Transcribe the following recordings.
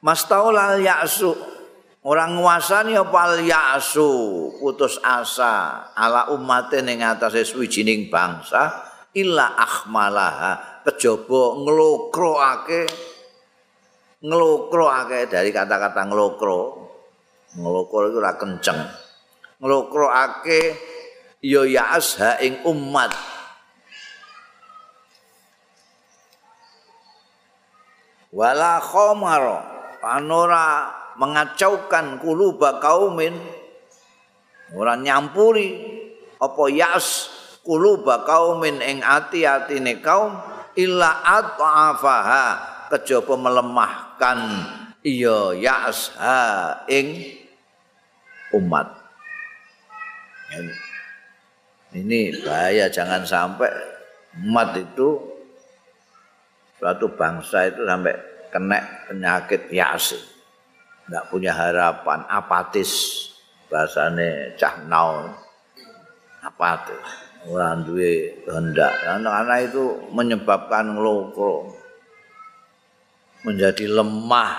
Mastaul al-ya'su, orang nguasani apa al-ya'su, putus asa. Ala umatin ing atase suwijining bangsa illa akhmalaha. Kejaba nglokroake nglokroake dari kata-kata nglokro. Nglokro iku ora kenceng. Nglokroake ya ya'as ha ing umat wala khamara anora mengacaukan kuluba kaumin orang nyampuri. Apa yas kuluba kaumin ing ati-atine kaum? Illa at'afaha kejaba melemahkan. Iya yas ha ing umat. Ini bahaya jangan sampai umat itu suatu bangsa itu sampai kena penyakit yasi. Enggak punya harapan, apatis. Bahasane cah naon. Apatis. Orang duwe kehendak. Anak-anak itu menyebabkan ngelokro. Menjadi lemah.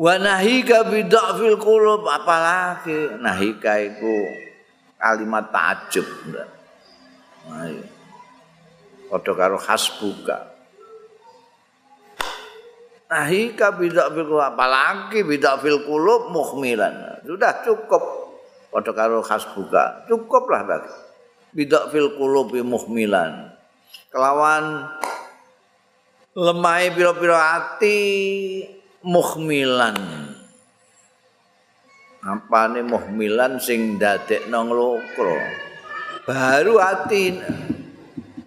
Wa nahika bid'afil qulub apalagi nahika itu kalimat takjub. Nah, padha karo hasbuka nahika bidak fil apalagi bidak fil kulub muhmilan sudah cukup. Padha karo hasbuka cukuplah bagi. Bidak fil kulub muhmilan kelawan lemai piro-piro hati muhmilan apa nih muhmilan sing dadek nong baru hati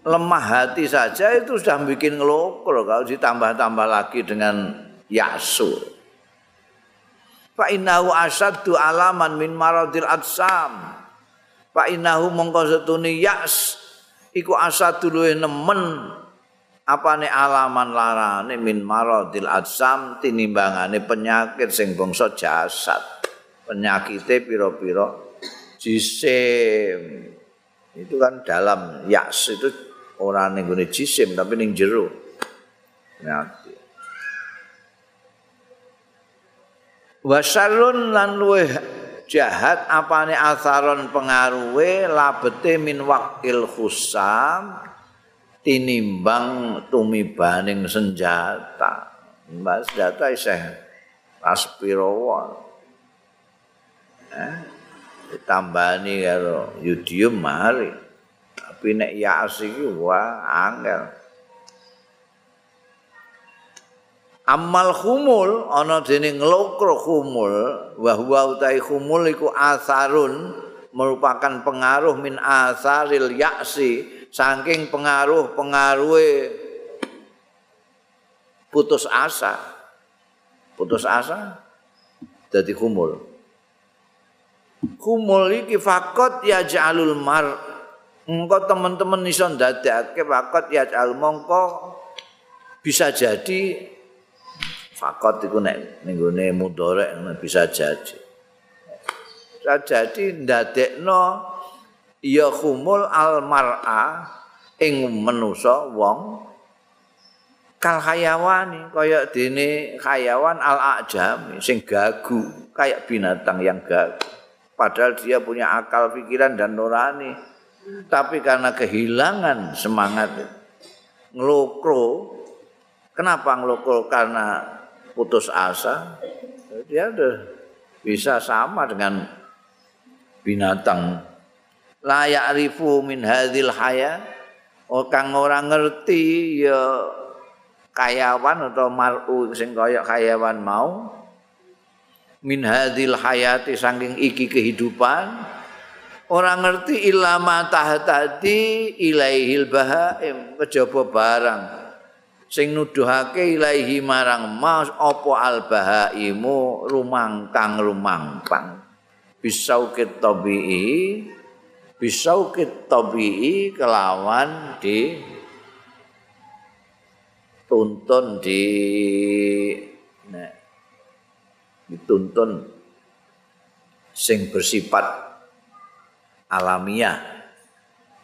lemah hati saja itu sudah bikin ngelokro kalau ditambah-tambah lagi dengan yasu. Fa innahu asaddu alaman min maradil atsam. Fa innahu mongko setune yas iku asaddu luwih nemen apane alaman larane min maradil atsam tinimbangane penyakit sing bangsa jasad. Penyakite pira-pira jisim. Itu kan dalam yas itu ora ning gone jisim tapi ning jero. Nyati. Wasarun lan luweh jahat apane asaron pengaruhe labete min waqil khusam tinimbang tumibaning senjata. Mbak senjata isih aspirawa. Eh, ditambani karo yudium mari. Tapi nek yas iki wah angel. Amal khumul ana dene nglokro khumul wa huwa utai khumul iku asarun merupakan pengaruh min asaril yaksi saking pengaruh pengaruhe putus asa. Putus asa dadi khumul. Khumul iki fakot ya jalul mar engko teman-teman iso ndadekake fakot ya al mongko bisa jadi fakot iku nek ning gone mudhorek bisa jadi. Bisa jadi ndadekno ya khumul al mar'a ing manusa wong kal hayawani kaya dene hayawan al ajam sing gagu kayak binatang yang gagu. Padahal dia punya akal pikiran dan nurani tapi karena kehilangan semangat ngelokro kenapa ngelokro? Karena putus asa dia udah bisa sama dengan binatang. Layak rifu min hadil haya orang orang ngerti ya kayawan atau maru sing kaya kayawan mau. Min hadil hayati saking iki kehidupan Orang ngerti ilama tahtadi ilaihil bahaim kejaba barang. Sing nuduhake ilaihi marang mas apa albahaimu? Rumangkang rumangkang bisaukit tabii bisaukit tabii kelawan di tuntun di nek dituntun sing bersifat alamiah.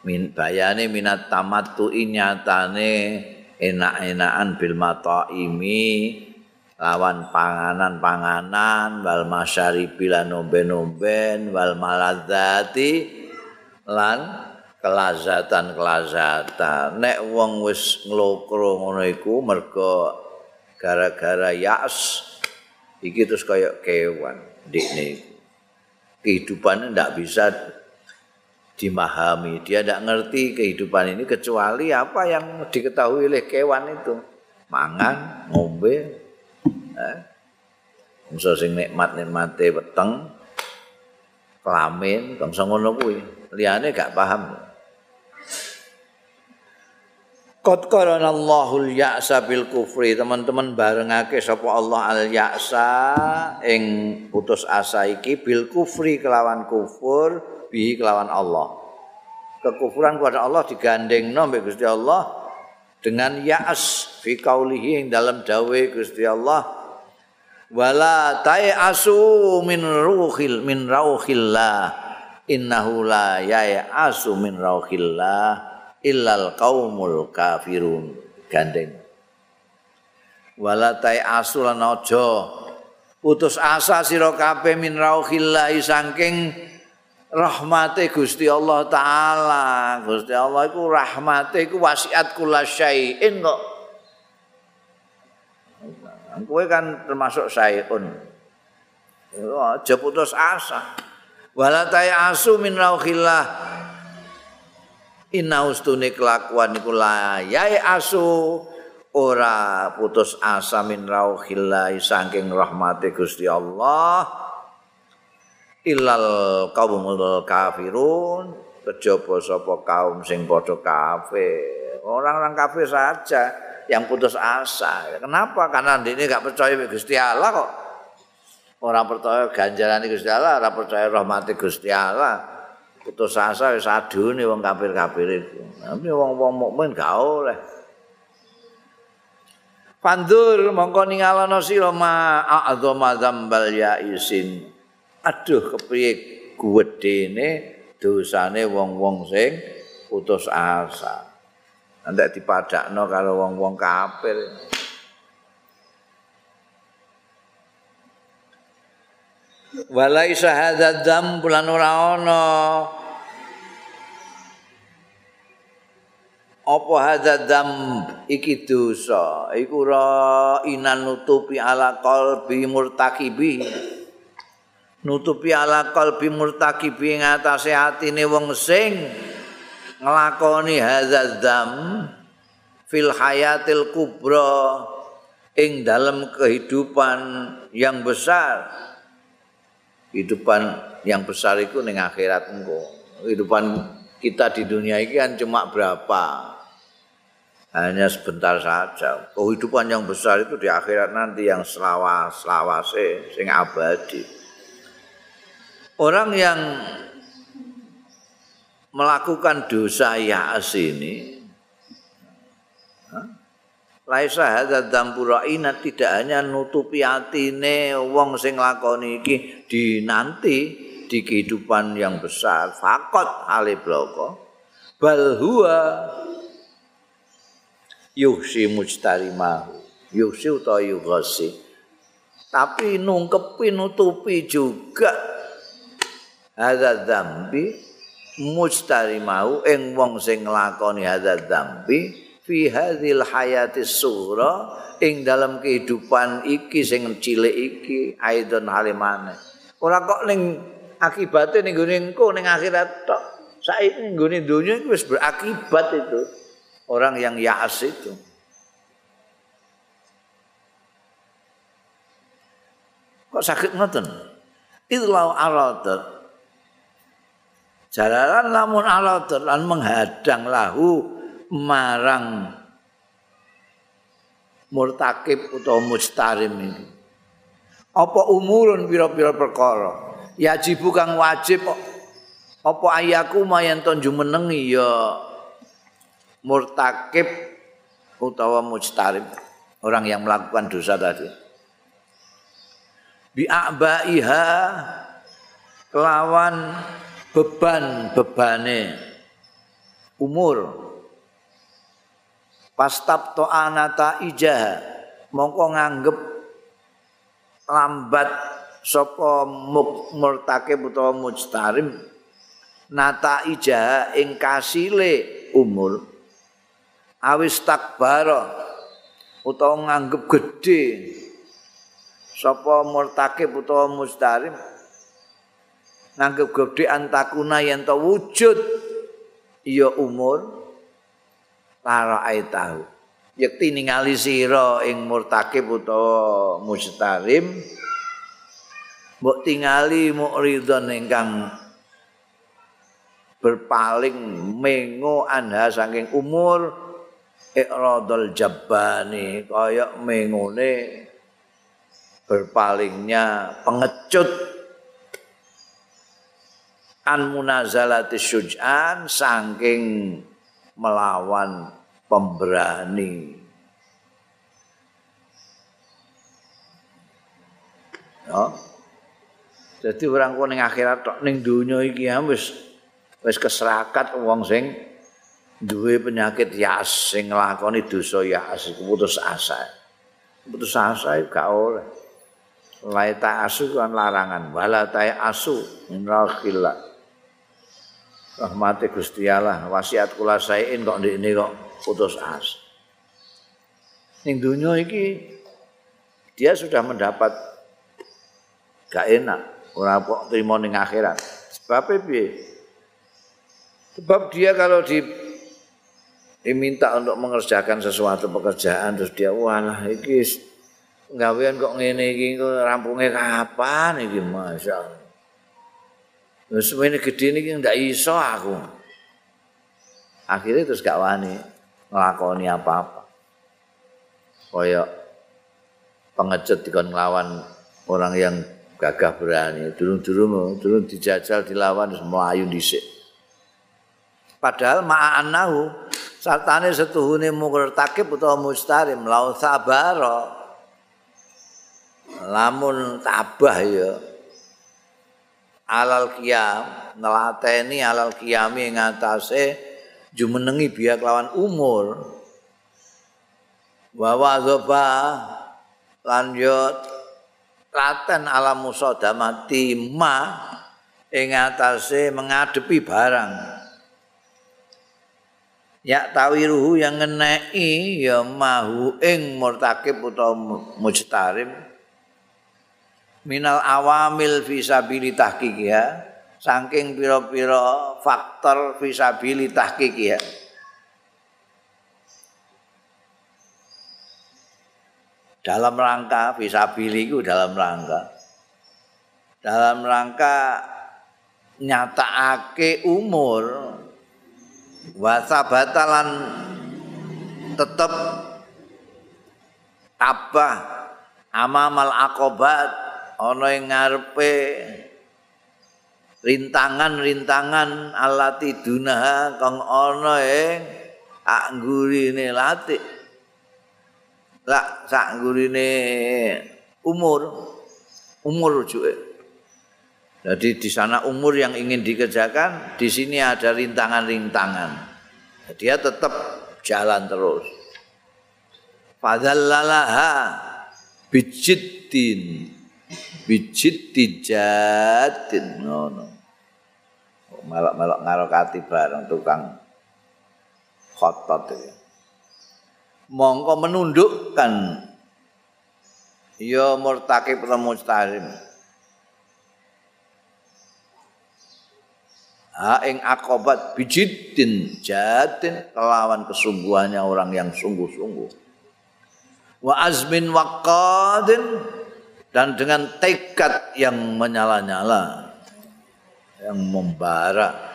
Min bayane minat tamattu nyatane enak-enakan bil mataimi lawan panganan-panganan wal masyaribi lan nomben-nomben wal maladzati lan kelazatan-kelazatan. Nek wong wis nglokro ngono iku mergo gara-gara yas iki terus kaya kewan ndikne. Kehidupannya ndak bisa dimahami. Dia ndak ngerti kehidupan ini kecuali apa yang diketahui oleh kewan itu. Mangan ngombe eh musa sing nikmat nikmate weteng kelamin bangsa ngono kuwi. Liyane gak paham. Qad qarana Allahul ya'sa bil kufri. Teman-teman barengake sapa Allah al ya'sa ing putus asa iki bil kufri kelawan kufur bi kelawan Allah. Kekufuran kepada Allah digandengno mbek Gusti Allah dengan ya'as fi qaulihi ing dalam dawe Gusti Allah. Wala asu min ruhil min rauhillah. Innahu la ya'asu min rauhillah illal qaumul kafirun. Gandeng. Walatai asulan aja. Putus asa sira kabeh min rauhillahi saking rahmate Gusti Allah taala. Gusti Allah iku rahmate iku wasiat kula syai'in kok. Kowe kan termasuk syai'un. Aja putus asa. Walatai asu min rauhillah. Inna ustune kelakuan iku layai asu ora putus asa min rauhillahi saking rahmati Gusti Allah illal kaumul kafirun kejaba sapa kaum sing padha kafir orang-orang kafir saja yang putus asa kenapa karena ini gak percaya Gusti Allah kok orang percaya ganjaran Gusti Allah orang percaya rahmati Gusti Allah putus asa wis adune wong kafir-kafir iku. Tapi wong-wong mukmin gak oleh. Pandur mongko ningalono sira ma a'dzama dzambal ya isin. Aduh kepriye gedene dosane wong-wong sing putus asa. Nanti dipadakno karo wong-wong kafir. Walai syahadat dzam bulan ora ana apa hadza dzam iki dosa iku ra inan nutupi ala qalbi murtakibi nutupi ala qalbi murtakibi ing atase atine wong sing nglakoni hadza dzam fil hayatil kubra ing dalam kehidupan yang besar kehidupan yang besar itu ning akhirat engko kehidupan kita di dunia ini kan cuma berapa hanya sebentar saja. Kehidupan yang besar itu di akhirat nanti yang selawas, selawase, sing abadi. Orang yang melakukan dosa ya'as ini, Laisa hadza dampura ina tidak hanya nutupi atine wong sing lakoni iki di nanti di kehidupan yang besar. Fakot hale bloko. Bal huwa yuhsi mujtarimahu. Yuhsi utawa yughasi. Tapi nungkepi nutupi juga hadza dzambi mujtarimahu ing wong sing nglakoni hadza dzambi fi hadzal hayati sura ing dalam kehidupan iki sing cilik iki aidon halimane ora kok ning akibate ning gone engko ning akhirat tok saiki ning gone donya iki wis berakibat itu orang yang ya'as itu. Kok sakit ngoten? Idlau aradat. Jalalan lamun aradat lan menghadang lahu marang murtakib utawa mujtarim iki apa umurun pira-pira perkara? Yajibu kang wajib apa ayaku mayan to jumenengi ya murtakib utawa mujtarim orang yang melakukan dosa tadi. Bi'abaiha kelawan beban bebane umur. Pastab to anata ijah mongko nganggep lambat sapa murtake utawa mujtarim. Nata ijah ing kasile umur. Awis takbara. Utawa nganggep gedhe. Sapa murtake utawa mujtarim nganggep gedhe antakuna yen to wujud iya umur para aitahu yakti ningali sira ing murtakib utawa mujtarim mbok tingali mukridon ingkang berpaling mengo anha saking umur ikradul jabbani kaya mengone berpalingnya pengecut an munazalati syuj'an saking melawan pemberani. Ya. Jadi orang kok ning akhirat tok ning donya iki wis wis keserakat wong sing duwe penyakit yas sing nglakoni dosa yas putus asa. Putus asa gak oleh. Laita asu kan larangan, wala asu minal khillah. Rahmati Gusti Allah wasiat kula saein kok ndekne kok putus asa. Ning dunia iki dia sudah mendapat gak enak ora kok trimo ning akhirat. Sebab piye? Sebab dia kalau di diminta untuk mengerjakan sesuatu pekerjaan terus dia walah iki gawean kok ngene iki rampungnya kapan iki masyaallah Wis ini gede ini ndak iso aku. Akhirnya terus gak wani ngelakoni apa-apa. Koyok pengecut dikon ngelawan orang yang gagah berani. Dulu-dulu dulu dijajal dilawan semua ayu dhisik. Padahal ma'anahu sartane setuhune mukir takib utawa mustarim lau sabara lamun tabah ya alal qiyam nelateni alal qiyami ngatasé jumenengi biya lawan umur. Wa wadzaba lan yo laten ala musadamati ma ing ngatasé mengadepi barang. Ya tawiruhu yang ngeneki ya mahu ing murtakib utawa mujtarim minal awamil fisabili tahqiqiha saking pira-pira faktor fisabili tahqiqiha dalam rangka fisabili itu dalam rangka. Dalam rangka nyatakake umur wasabatalan tetap tabah amamal akobat ana ing ngarepe rintangan-rintangan alati dunaha kang ana ing anggurine lati lak sak anggurine umur umur rujuke. Jadi di sana umur yang ingin dikerjakan di sini ada rintangan-rintangan. Dia tetap jalan terus. Fadzallalaha bijiddin bijit dijatin ngono melok-melok ngarokati bareng tukang khotot mongko menundukkan. Ya murtaki pramustarim ha ing akobat bijitin jatin kelawan kesungguhannya orang yang sungguh-sungguh. Wa azmin waqadin dan dengan tekad yang menyala-nyala yang membara.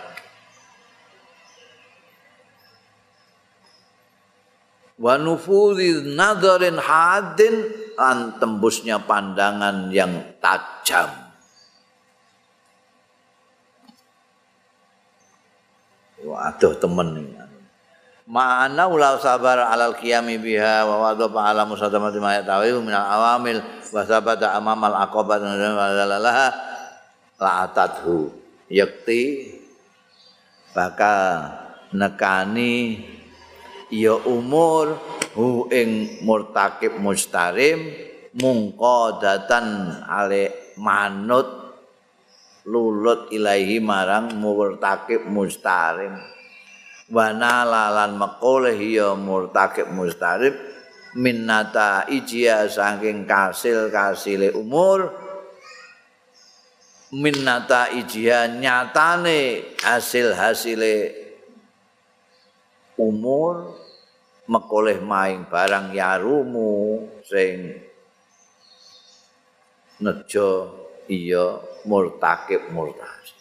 Wa nufudhi nadharin hadin an tembusnya pandangan yang tajam. Waduh temen ini Ma'ana ulau sabar alal qiyami biha wa wadha ala musadamati ma yatawihu minal awamil wa sabata amamal aqabat lalalah la'atathu. Yakti bakal nekani ya umur hu ing murtakib mustarim mungko datan ale manut lulut ilahi marang murtakib mustarim wana lalan makoleh ya murtakib mustarib minnata ijia saking kasil kasile umur minnata ijia nyatane hasil hasile umur mekoleh maing barang yarumu sing nejo iya murtakib murtasib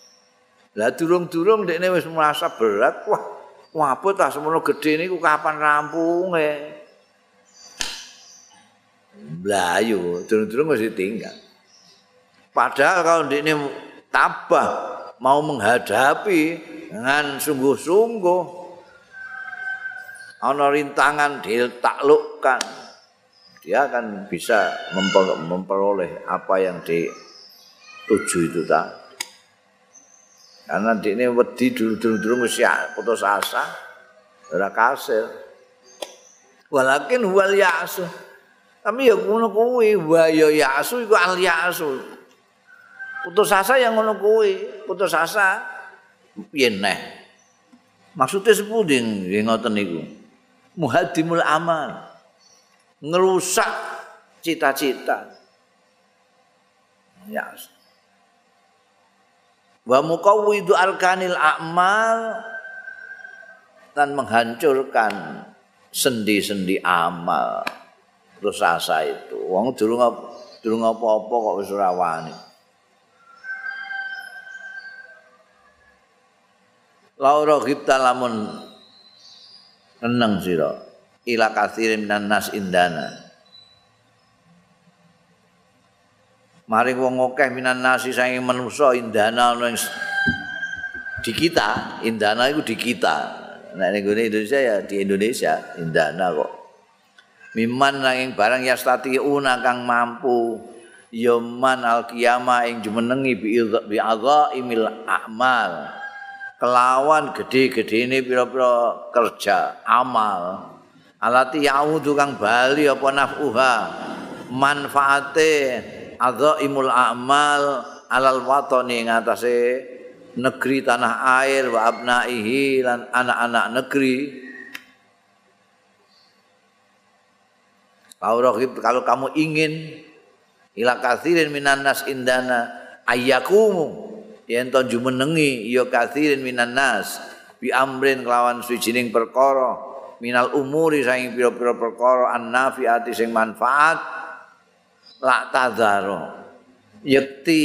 lah durung-durung dekne wis merasa berat wah Wabut tak semono gede niku kapan rampunge? Blayu, durung-durung mesti tinggal. Padahal kalau ini tabah mau menghadapi dengan sungguh-sungguh ana rintangan ditaklukkan dia akan bisa memperoleh apa yang dituju itu tadi. Karena di ini wedi dulu-dulu mesti putus asa, ora kasil. Walakin wal yasu. Tapi ya ngono kuwi, wa ya yasu iku al yasu. Putus asa yang ngono kuwi, putus asa piye neh. Maksudnya sepundi ngoten niku. Muhadimul amal. Ngerusak cita-cita. Ya. Wa muqawwidu arkanil a'mal. Dan menghancurkan sendi-sendi amal. Terus asa itu. Wong durung durung apa-apa kok wis ora wani. Laura kita lamun seneng sira. Ila kathirin nas indana maring wong akeh minan nasi saking manusa indana ning di kita indana itu di kita. Nek ning Indonesia ya di Indonesia indana kok. Miman nanging barang yastati kang mampu yaman al qiyamah ing jumenengi bi imil amal. Kelawan gede-gede ini pira-pira kerja amal. Alati yaudu kang bali apa nafuha. Manfaate adzaimul a'mal alal watani ngatasé negeri tanah air wa abnaihi lan anak-anak negeri. Kalau kamu ingin ila kathirin minan nas indana ayyakumu yen to jumenengi ya kathirin minan nas bi amrin kelawan suwijining perkara minal umuri saing pira-pira perkara annafiati sing manfaat lak tadzaro yekti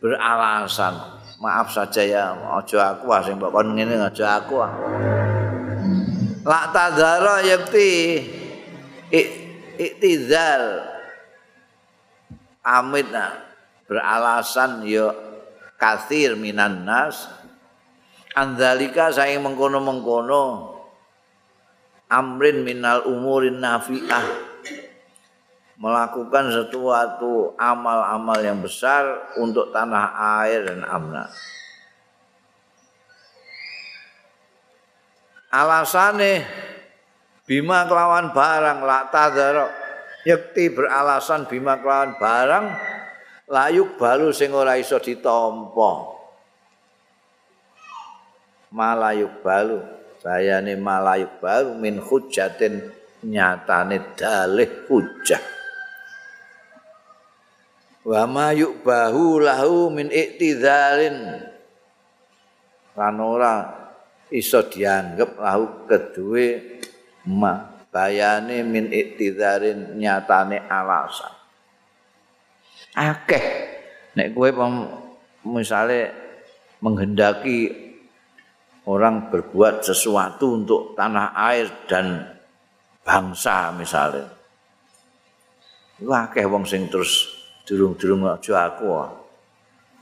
beralasan. Maaf saja ya aja aku ah sing mbok kon ngene aja aku ah. Lak tadzaro yekti iktizal amit nah. beralasan ya kathir minan nas. Andalika saya mengkono-mengkono. Amrin minal umurin nafi'ah melakukan sesuatu amal-amal yang besar untuk tanah air dan amna. Alasane bima kelawan barang la tadzara yakti beralasan bima kelawan barang layuk balu sing ora iso ditampa. Malayuk balu saya malayuk balu min hujatin nyatane dalih hujah. Wa ma yubahu lahu min iktidalin lan ora iso dianggep lahu kedue ma bayane min iktidarin nyatane alasan. Akeh. Nek kowe misale menghendaki orang berbuat sesuatu untuk tanah air dan bangsa misalnya. Wah, akeh wong sing terus durung-durung aja aku.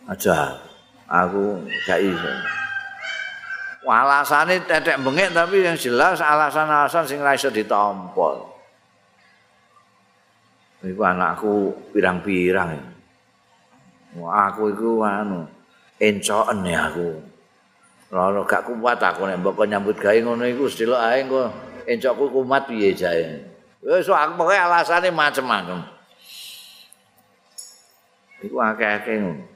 Aja aku gak iso. Alasane tetek bengek tapi yang jelas alasan-alasan sing ra iso ditampa. Iku anakku pirang-pirang. Aku iku anu encoken ya aku. Ora gak kuat aku nek mbok nyambut gawe ngono iku sedelok ae engko encokku kumat piye jae. Wis aku pokoke alasane macem-macem. Iku akeh-akeh ngono.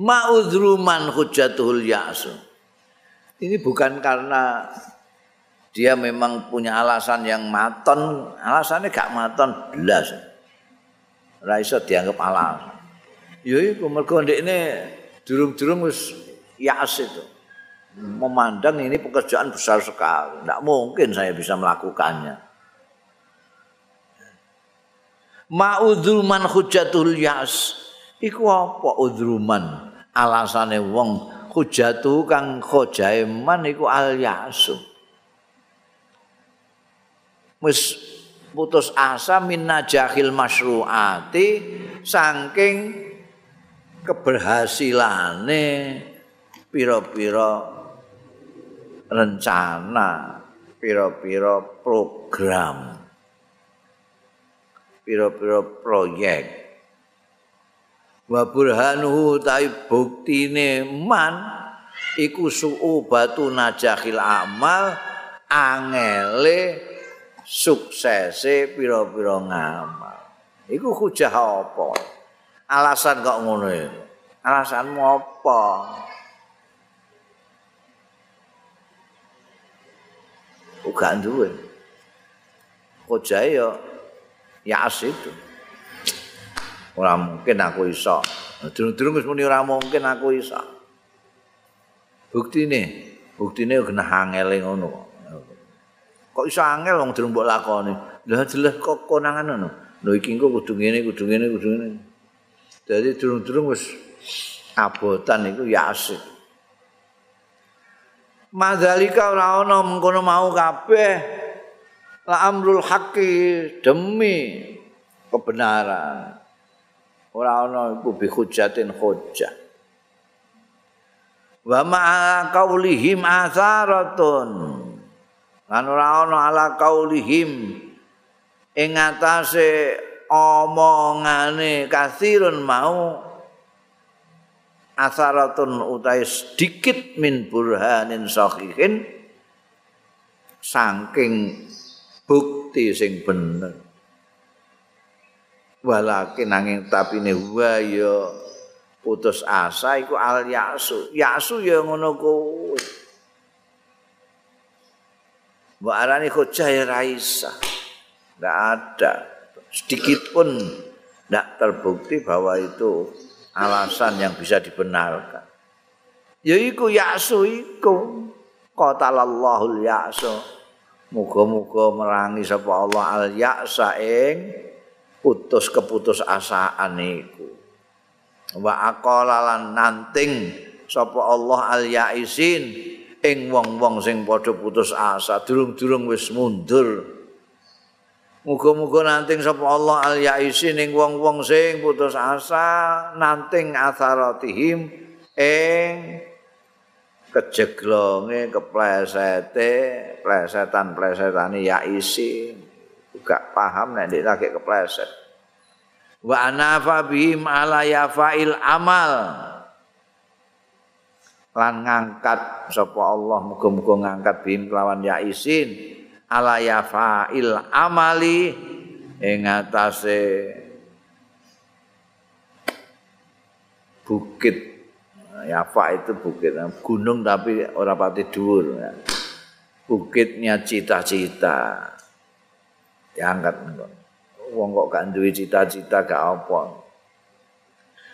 ma'udruman hujatul ya'su. Ini bukan karena dia memang punya alasan yang maton, alasannya gak maton belas. Raisa dianggap alasan. Ya iku mergo ini durung-durung wis ya'as itu. Memandang ini pekerjaan besar sekali. Tidak mungkin saya bisa melakukannya. Ma'udruman hujatul ya'as. Iku apa udruman? alasane wong hujatu kang khojaiman iku al yasu wis putus asa min najahil masyruati saking keberhasilane pira-pira rencana pira-pira program pira-pira proyek. Wa burhanuhu tai buktine man iku suu batu najahil amal angele suksese pira-pira ngamal. Iku hujah apa? Alasan kok ngono ya? Alasanmu apa? Uga duwe? Hujah ya ya itu ora mungkin aku iso. Durung-durung wis muni ora mungkin aku iso. Buktine, buktine kena angel ngono. Kok iso angel wong durung mbok lakoni. Lah jelas kok konangan ngono. Lho iki engko kudu ngene, kudu ngene, kudu ngene. Dadi durung-durung wis abotan iku ya asik. Madzalika ora ana mengkono mau kabeh. La amrul haqqi demi kebenaran. ora ana iku bi hujjatin hujjah. Wa ma qaulihim atharatun lan ora ana ala qaulihim. Ing atase omongane kasirun mau atharatun utai sedikit min burhanin sahihin saking bukti sing bener. Walakin nanging tapine wa ya putus asa iku al yasu. Yasu ya ngono kuwi. Mbak Arani Khojah ya Raisa Tidak ada. Sedikit pun Tidak terbukti bahwa itu Alasan yang bisa dibenarkan. Ya iku yasu iku. Qatalallahul yasu Muga-muga merangi Sapa Allah. Al yasa ing putus keputus asaan iku. Wa aqala lan nanting sapa Allah al yaisin ing wong-wong sing padha putus asa. Durung-durung wis mundur. Muga-muga nanting sapa Allah al yaisin ing wong-wong sing putus asa. Nanting atharatihim ing kejeglonge keplesete plesetan-plesetane yaisin gak paham nek nek lagi kepleset. Wa anafa bihim ala yafail amal. Lan ngangkat sapa Allah muga-muga ngangkat bihim kelawan ya isin ala yafail amali ing atase bukit Yafa itu bukit. Gunung tapi ora pati dhuwur. Bukitnya cita-cita. Diangkat wong kok gak duwe cita-cita gak apa.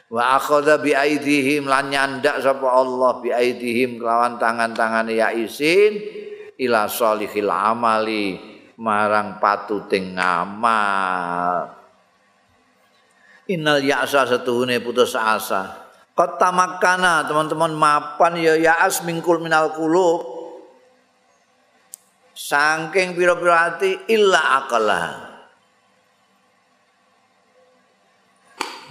Wa akhadha bi aidihim lan nyandak sapa Allah bi aidihim kelawan tangan-tangane ya isin ila salihil amali marang patuting ngamal innal ya'sa setuhune putus asa kota makana teman-teman mapan ya ya'as mingkul minal kulub saking pira-pira ati illa aqalah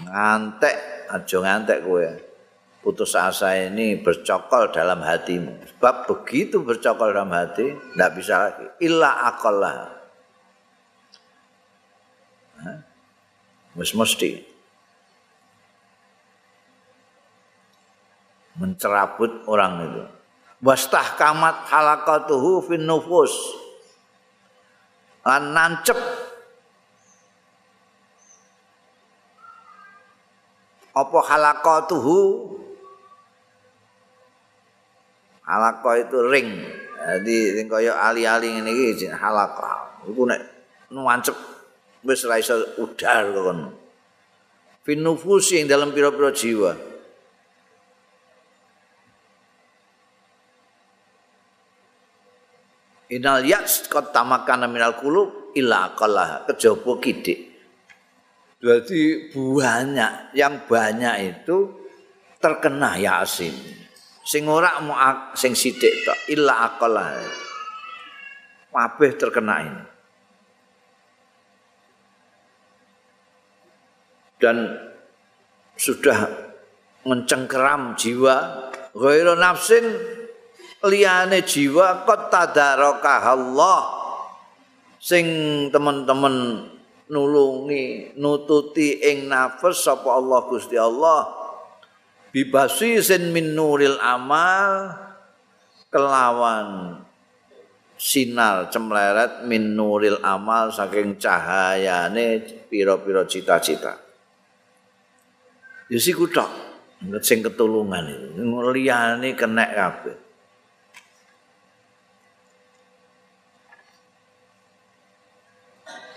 ngantek aja ngantek kowe. Putus asa ini bercokol dalam hatimu. Sebab begitu bercokol dalam hati tidak bisa lagi. Illa aqalah Wis mesti mencerabut orang itu. Wastahkamat halaqatuhu fin nufus. Lan nancep apa halaqatuhu halaqah itu ring. Jadi sing kaya ali-ali ngene iki halaqah. Iku nek nancep wis ora iso udar kon. Fin nufus yang dalam pira-pira jiwa. Inal yaks kot tamakana minal kulub illa aqallah kejaba kidik. Berarti banyak yang banyak itu terkena yasin. Sing ora mau sing sithik tok illa aqallah. Kabeh terkena ini. dan sudah mencengkeram jiwa ghairu nafsin liyane jiwa qad Allah sing teman-teman nulungi nututi ing nafas sapa Allah Gusti Allah bibasi sin min nuril amal kelawan sinar cemleret min nuril amal saking cahayane pira-pira cita-cita Ya siku tok. Sing ketulungan itu. Liyane kenek kabeh.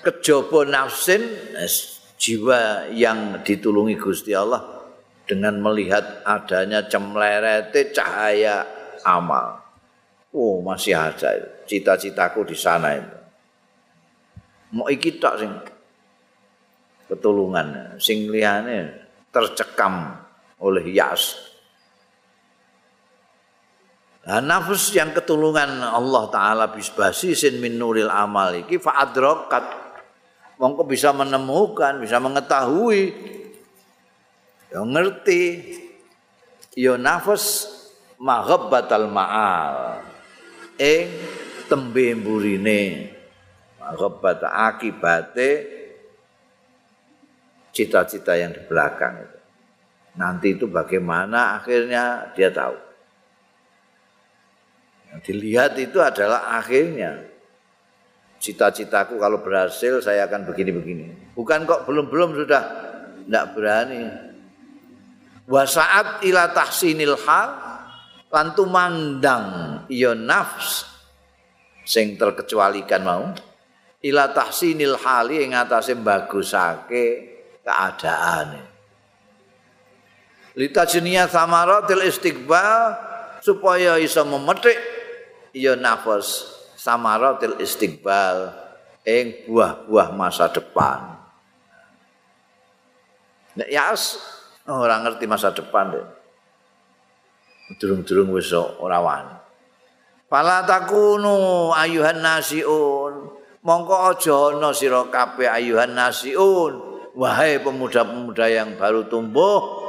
Kejaba nafsin jiwa yang ditulungi Gusti Allah dengan melihat adanya cemlerete cahaya amal. Oh, masih ada cita-citaku di sana itu. Mau iki tok sing ketulungan, sing liyane tercekam oleh yas. Nah, nafas yang ketulungan Allah Ta'ala bisbasi sin min nuril amal iki fa'adrokat mongko bisa menemukan, bisa mengetahui ya ngerti ya nafas maghabbatal ma'al ing tembe mburine maghabbat akibate cita-cita yang di belakang itu. Nanti itu bagaimana akhirnya dia tahu. Yang dilihat itu adalah akhirnya. Cita-citaku kalau berhasil saya akan begini-begini. Bukan kok belum-belum sudah tidak berani. Wasaat ila tahsinil hal lantu mandang iya nafs sing terkecualikan mau ila tahsinil hali ing atase bagusake keadaan. Litajniya samaratil istiqbal supaya iso memetik ya nafas samaratil istiqbal ing buah-buah masa depan. Nek yas ora ngerti masa depan deh. Durung-durung wis ora wani. Fala takunu ayuhan nasiun. Mongko aja ana sira kabeh ayuhan nasiun. wahai pemuda-pemuda yang baru tumbuh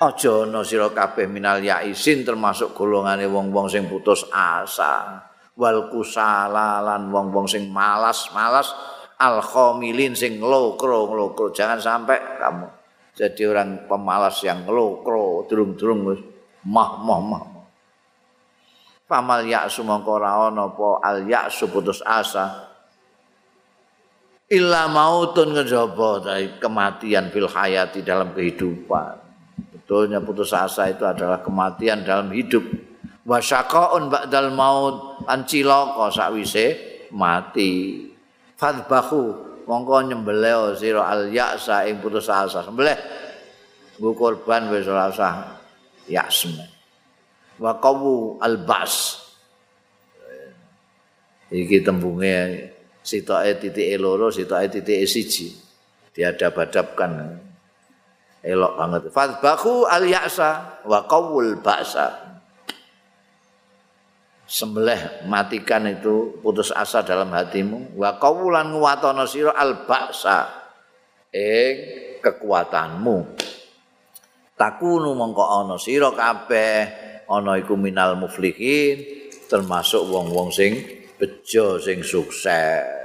aja ana sira kabeh minal yaisin termasuk golongane wong-wong sing putus asa wal kusalalan wong-wong sing malas-malas al khamilin sing lokro-lokro jangan sampai kamu jadi orang pemalas yang lokro durung-durung wis mah mah mah. Pamal ya'su mongko ora ana apa al ya'su putus asa. Illa mautun kejaba kematian fil hayati dalam kehidupan. Betulnya putus asa itu adalah kematian dalam hidup wa syaqaun ba'dal maut an cilaka sakwise mati. Fadbahu mongko nyembelih sira al ya'sa ing putus asa. Sembelih. Nggo korban wis ora usah yasme wa qawu al bas iki tembunge sitoke titik e loro sitoke titik e siji. Diadab-adabkan. Elok banget. Fadbahu al ya'sa wa qawul ba'sa sembelih matikan itu putus asa dalam hatimu. Wa qawlan nguwatono sira al baksa ing kekuatanmu. Takunu mongko ana sira kabeh ana iku minal muflihin termasuk wong-wong sing bejo sing sukses